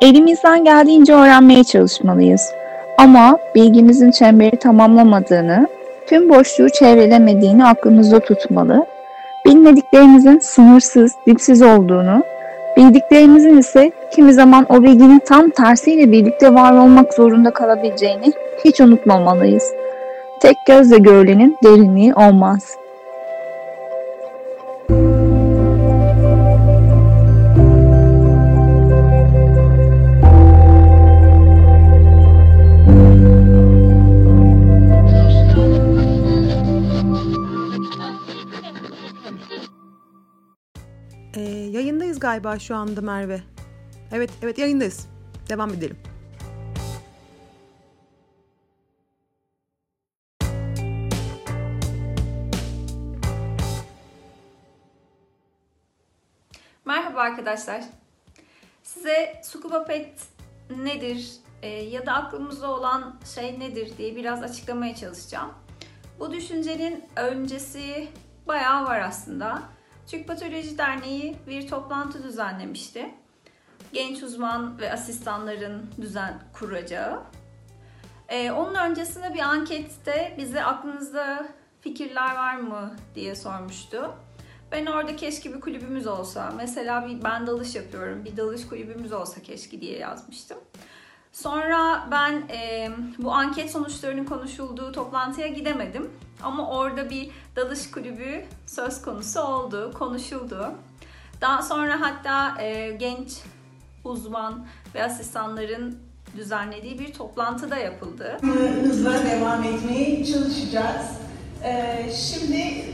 Elimizden geldiğince öğrenmeye çalışmalıyız. Ama bilgimizin çemberi tamamlamadığını, tüm boşluğu çevrelemediğini aklımızda tutmalı. Bilmediklerimizin sınırsız, dipsiz olduğunu, bildiklerimizin ise kimi zaman o bilginin tam tersiyle birlikte var olmak zorunda kalabileceğini hiç unutmamalıyız. Tek gözle görülenin derinliği olmaz.'' Galiba şu anda Merve. Evet, evet yayındayız. Devam edelim. Merhaba arkadaşlar. Size Scuba Pet nedir e, ya da aklımızda olan şey nedir diye biraz açıklamaya çalışacağım. Bu düşüncenin öncesi bayağı var aslında. Türk Patoloji Derneği bir toplantı düzenlemişti. Genç uzman ve asistanların düzen kuracağı. Ee, onun öncesinde bir ankette bize aklınızda fikirler var mı diye sormuştu. Ben orada keşke bir kulübümüz olsa, mesela bir ben dalış yapıyorum, bir dalış kulübümüz olsa keşke diye yazmıştım. Sonra ben e, bu anket sonuçlarının konuşulduğu toplantıya gidemedim. Ama orada bir dalış kulübü söz konusu oldu, konuşuldu. Daha sonra hatta e, genç uzman ve asistanların düzenlediği bir toplantı da yapıldı. Hızla devam etmeye çalışacağız. Ee, şimdi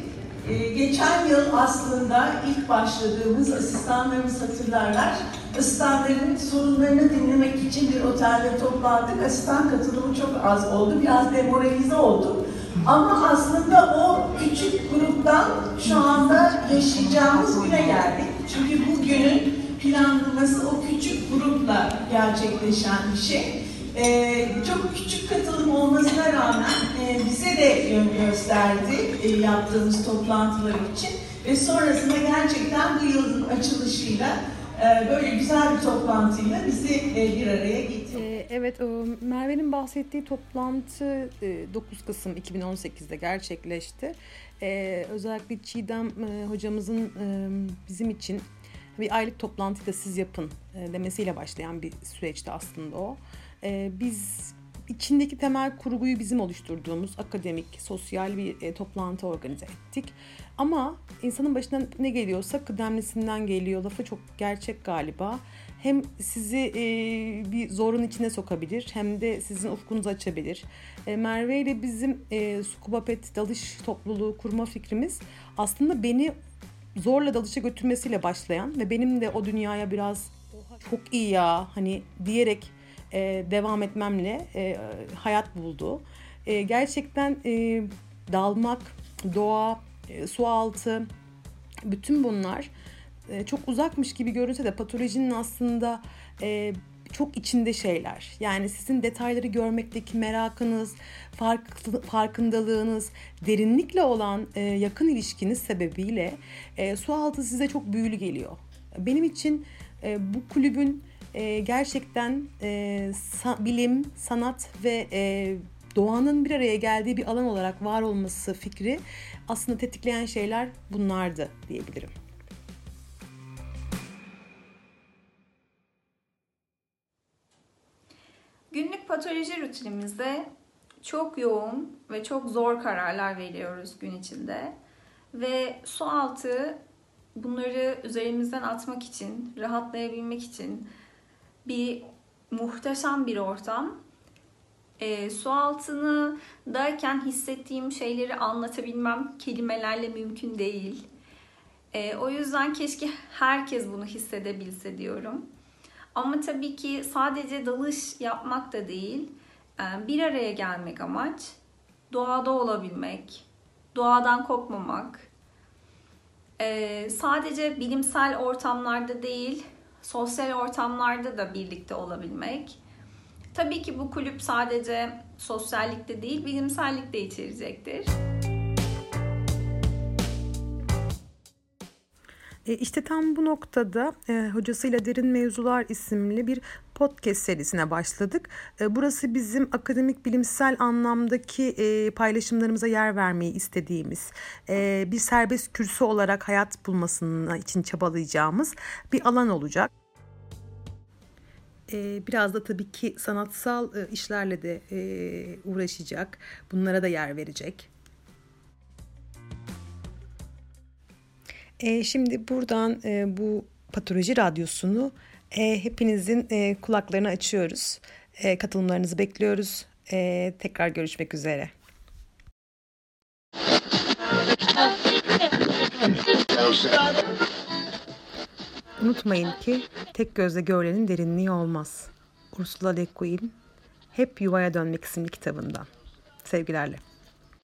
e, geçen yıl aslında ilk başladığımız asistanlarımız hatırlarlar. Asistanların sorunlarını dinlemek için bir otelde toplandık. Asistan katılımı çok az oldu. Biraz demoralize olduk. Ama aslında o küçük gruptan şu anda yaşayacağımız güne geldik. Çünkü bu günün planlaması o küçük grupla gerçekleşen bir şey. Ee, çok küçük katılım olmasına rağmen e, bize de yön gösterdi e, yaptığımız toplantılar için. Ve sonrasında gerçekten bu yılın açılışıyla e, böyle güzel bir toplantıyla bizi e, bir araya getirdi. Evet, Merve'nin bahsettiği toplantı 9 e, Kasım 2018'de gerçekleşti. Ee, özellikle Çiğdem hocamızın bizim için bir aylık toplantıyı da siz yapın demesiyle başlayan bir süreçti aslında o. Biz içindeki temel kurguyu bizim oluşturduğumuz akademik, sosyal bir e, toplantı organize ettik. Ama insanın başına ne geliyorsa kıdemlisinden geliyor. Lafı çok gerçek galiba. Hem sizi e, bir zorun içine sokabilir hem de sizin ufkunuzu açabilir. E, Merve ile bizim e, Scuba Pet dalış topluluğu kurma fikrimiz aslında beni zorla dalışa götürmesiyle başlayan ve benim de o dünyaya biraz çok iyi ya hani diyerek e, devam etmemle e, hayat buldu. E, gerçekten e, dalmak, doğa, e, su altı, bütün bunlar e, çok uzakmış gibi görünse de patolojinin aslında e, çok içinde şeyler. Yani sizin detayları görmekteki merakınız, fark, farkındalığınız, derinlikle olan e, yakın ilişkiniz sebebiyle e, su altı size çok büyülü geliyor. Benim için e, bu kulübün e, gerçekten e, sa- bilim, sanat ve e, doğanın bir araya geldiği bir alan olarak var olması fikri aslında tetikleyen şeyler bunlardı diyebilirim. Günlük patoloji rutinimizde çok yoğun ve çok zor kararlar veriyoruz gün içinde. Ve su altı bunları üzerimizden atmak için, rahatlayabilmek için bir muhteşem bir ortam. E, su altını derken hissettiğim şeyleri anlatabilmem kelimelerle mümkün değil. E, o yüzden keşke herkes bunu hissedebilse diyorum. Ama tabii ki sadece dalış yapmak da değil, e, bir araya gelmek amaç, doğada olabilmek, doğadan kopmamak, e, sadece bilimsel ortamlarda değil, sosyal ortamlarda da birlikte olabilmek. Tabii ki bu kulüp sadece sosyallikte değil, bilimsellik de içerecektir. İşte tam bu noktada e, hocasıyla Derin Mevzular isimli bir podcast serisine başladık. E, burası bizim akademik bilimsel anlamdaki e, paylaşımlarımıza yer vermeyi istediğimiz, e, bir serbest kürsü olarak hayat bulmasının için çabalayacağımız bir alan olacak. E, biraz da tabii ki sanatsal e, işlerle de e, uğraşacak, bunlara da yer verecek. E, şimdi buradan e, bu patoloji radyosunu e, hepinizin e, kulaklarını açıyoruz. E, katılımlarınızı bekliyoruz. E, tekrar görüşmek üzere. Unutmayın ki tek gözle görülenin derinliği olmaz. Ursula Le Guin Hep Yuvaya Dönmek isimli kitabından. Sevgilerle.